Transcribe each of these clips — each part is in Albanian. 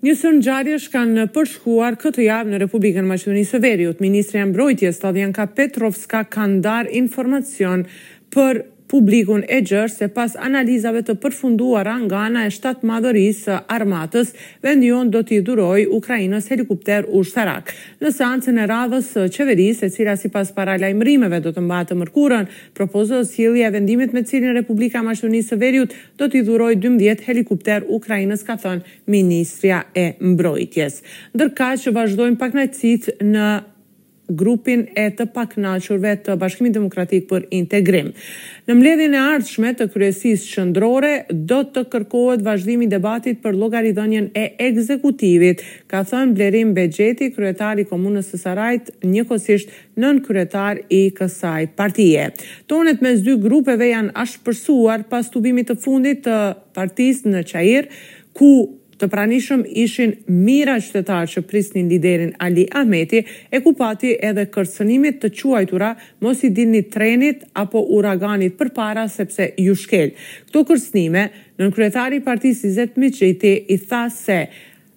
Një sërë ngjarjesh kanë përshkuar këtë javë në Republikën e Maqedonisë së Veriut. Ministrja e Mbrojtjes, Slavjanka Petrovska ka ndarë informacion për publikun e gjerë se pas analizave të përfunduara nga ana e Shtatmadhorisë së Armatës, vendi jonë do t'i dhurojë Ukrainës helikopterë ushtarakë. Në seancën e radhës së Qeverisë, e cila sipas paralajmërimeve do të mbahet të mërkurën, propozohet sjellja e vendimit me të cilin Republika e Maqedonisë së Veriut do t'i dhurojë dymbëdhjetë helikopterë Ukrainës, ka thënë ministrja e Mbrojtjes. Ndërkaq, vazhdojnë pakënaqësitë në grupin e të pakënaqurve të Bashkimit Demokratik për Integrim. Në mbledhjen e ardhshme të Kryesisë Qendrore do të kërkohet vazhdim i debatit për llogaridhënien e ekzekutivit, ka thënë Blerim Bexheti, kryetar i Komunës së Sarajit, njëkohësisht nënkryetar i kësaj partie. Tonet mes dy grupeve janë ashpërsuar pas tubimit të fundit të partisë në Çair, ku të pranishëm ishin mijëra qytetarë që prisnin liderin Ali Ahmeti e ku pati edhe kërcënime të quajtura mos i dilni trenit apo uraganit përpara sepse ju shkel. Këto kërcënime, nënkryetari i partisë Izet Mexhiti tha se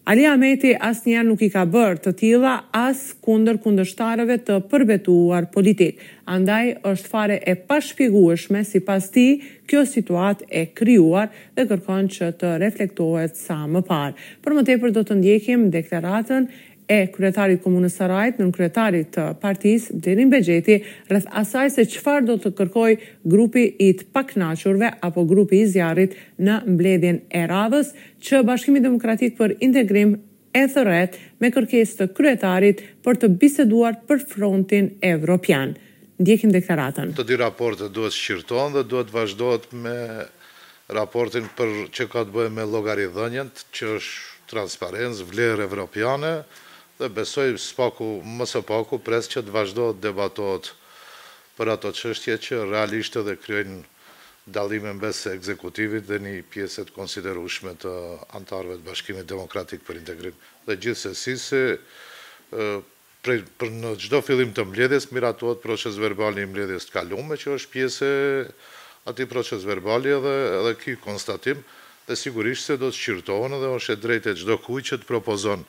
Ali Ahmeti asnjëherë nuk i ka bërë të tilla as kundër kundërshtarëve të përbetuar politikë. Andaj është fare e pashpjegueshme sipas tij kjo situatë e krijuar dhe kërkon që të reflektohet sa më parë. Për më tepër do të ndjekim deklaratën e kryetarit të Komunës së Sarajit, nënkryetarit të partisë, Blerim Bexheti, rreth asaj se çfarë do të kërkojë grupi i të pakënaqurve apo grupi i zjarrit në mbledhjen e radhës, që Bashkimi Demokratik për Integrim e thërret me kërkesë të kryetarit për të biseduar për frontin evropian. Ndjekim deklaratën. Të dy raportet duhet shqyrtohen dhe duhet vazhdohet me raportin për që ka të bëjë me llogaridhënien, që është transparencë, vlerë evropiane dhe besoj s'paku më së paku pres që të vazhdohet debatohet për ato çështje që realisht edhe krijojnë dallime mes ekzekutivit dhe një pjese të konsiderueshme të anëtarëve të Bashkimit Demokratik për Integrim dhe gjithsesi se për në çdo fillim të mbledhjes miratohet procesverbali i mbledhjes të kalume që është pjesë e atij procesverbali edhe ky konstatim Dhe sigurisht se do të shqyrtohen dhe është e drejtë e çdokujt që të propozon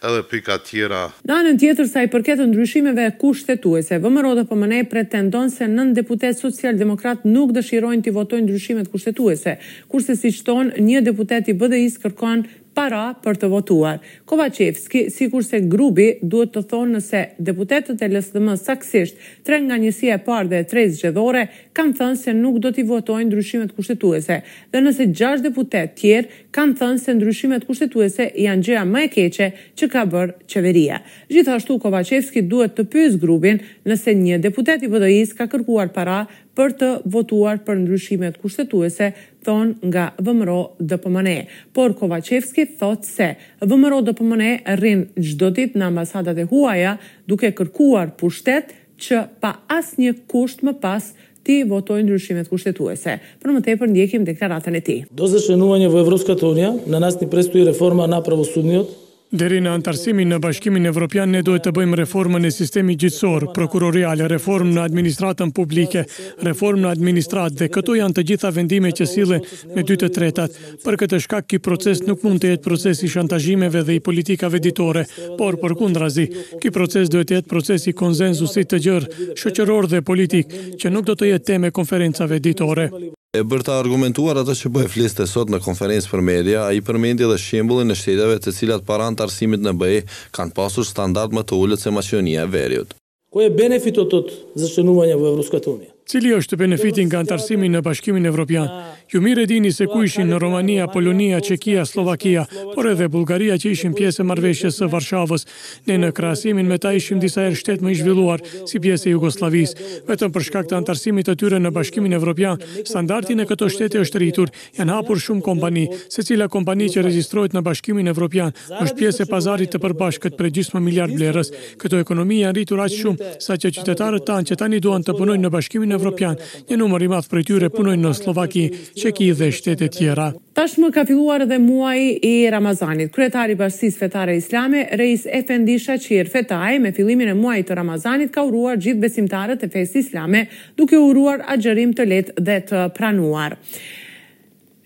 edhe pika tjera. Në anën tjetër, sa i përket ndryshimeve kushtetuese, VMRO-DPMNE pretendon se nëntë deputetë socialdemokratë nuk dëshirojnë t'i votojnë ndryshimet kushtetuese, kurse siç thonë një deputet i BDI-së kërkon para për të votuar. Kovaçevski, sikurse Grubi, duhet të thonë nëse deputetët e LSDM-së saktësisht tre nga njësia e parë dhe e tretë zgjedhore, kanë thënë se nuk do t'i votojnë ndryshimet kushtetuese dhe nëse gjashtë deputetë tjerë kanë thënë se ndryshimet kushtetuese janë gjëja më e keqe që ka bërë qeveria. Gjithashtu Kovaçevski duhet të pyesë Grubin nëse një deputet i BDI-së ka kërkuar para për të votuar për ndryshimet kushtetuese, thonë nga VMRO-DPMNE. Por Kovaçevski thotë se VMRO-DPMNE rrin çdo ditë në ambasadat e huaja duke kërkuar pushtet që pa asnjë kusht më pas t'i votojë ndryshimet kushtetuese. Për më tepër ndjekim deklaratën e tij. Do zaçlenuvanje vo Evropskata unija, na nas ni pretstoi reforma na pravosudnjot. Deri në anëtarësimin në Bashkimin Evropian ne duhet të bëjmë reformën e sistemit gjyqësor, prokurorial, reformë në administratën publike, reformë në administratë dhe këto janë të gjitha vendime që sillen me dy të tretat. Për këtë shkak ky proces nuk mund të jetë proces i shantazhimeve dhe i politikave ditore, por përkundrazi, ky proces duhet të jetë proces i konsenzusit të gjerë, shoqëror dhe politik, që nuk do të jetë temë e konferencave ditore. E për ta argumentuar atë që po e fliste sot në konferencë për media, ai përmendi edhe shembullin e shteteve të cilat para anëtarësimit në BE kanë pasur standard më të ulët se Maqedonia e Veriut. Koj e benefitot od zaçlenuvanje vo Evropskata unija. Cili është benefiti nga anëtarësimi në Bashkimin Evropian? Ju mirë e dini se ku ishin Romania, Polonia, Çekia, Sllovakia, por edhe Bullgaria që ishin pjesë e Marrëveshjes së Varshavës. Ne në krahasimin me ta ishim disa herë shtet më i zhvilluar, si pjesë e Jugosllavisë. Vetëm për shkak të anëtarësimit të tyre në Bashkimin Evropian, standardi në këto shtete është rritur, Janë hapur shumë kompani. Secila kompani që regjistrohet në Bashkimin Evropian është pjesë e pazarit të përbashkët prej gjysmë miliard blerës. Këto ekonomi janë rritur aq shumë, saqë qytetarët tanë që tani duan të punojnë në Bashkimin Evropian, një numër i madh prej tyre punojnë në Sllovaki, Çeki dhe shtete tjera. Tashmë ka filluar edhe muaji i Ramazanit. Kryetari i Bashkësisë Fetare Islame, Reis Efendi Shaqir Fetaj, me fillimin e muajit të Ramazanit ka uruar gjithë besimtarët e fesë islame, duke uruar agjërim të lehtë dhe të pranuar.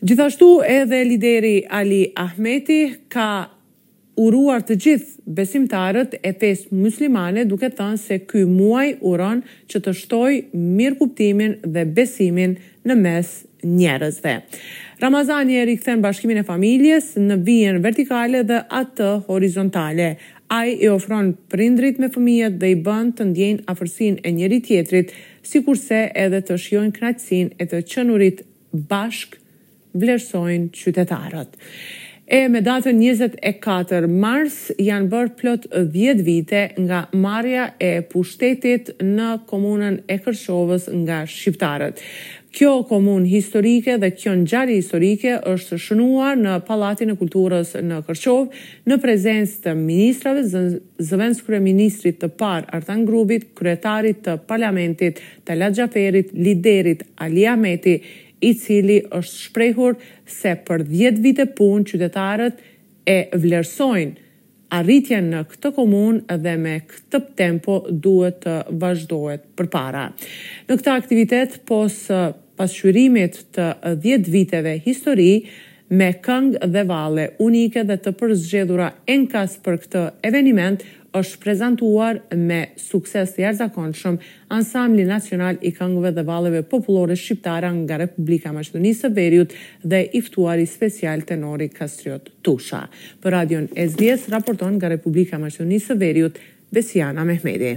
Gjithashtu edhe lideri Ali Ahmeti ka uruar të gjithë besimtarët e fesë myslimane duke thënë se ky muaj uron që të shtojë mirëkuptimin dhe besimin në mes njerëzve. Ramazani e rikthen bashkimin e familjes në vijën vertikale dhe atë horizontale, Ai i afron prindërit me fëmijët dhe i bën të ndjejnë afërsinë e njëri-tjetrit, sikurse edhe të shijojnë kënaqësinë e të qenurit bashkë, vlerësojnë qytetarët. E me datën njëzet e katër mars janë bërë plot dhjetë vite nga marrja e pushtetit në komunën e Kërçovës nga shqiptarët. Kjo komunë historike dhe kjo ngjarje historike është shënuar në Pallatin e Kulturës në Kërçovë, në prezencë të ministrave, zëvendëskryeministrit të parë Artan Grubit, kryetarit të Parlamentit Talat Xhaferit, liderit Ali Ahmeti, i cili është shprehur se për dhjetë vite punë qytetarët e vlerësojnë arritjen në këtë komunë dhe me këtë tempo duhet të vazhdohet përpara. Në këtë aktivitet pos pasqyrimit të dhjetë viteve histori, me këngë dhe valle unike dhe të përzgjedhura enkas për këtë eveniment, është prezantuar me sukses të jashtëzakonshëm Ansambli Nacional i Këngëve dhe Valleve Popullore Shqiptare nga Republika e Maqedonisë së Veriut dhe i ftuari special tenori Kastriot Tusha. Për Radion SBS raporton nga Republika e Maqedonisë së Veriut, Besiana Mehmedi.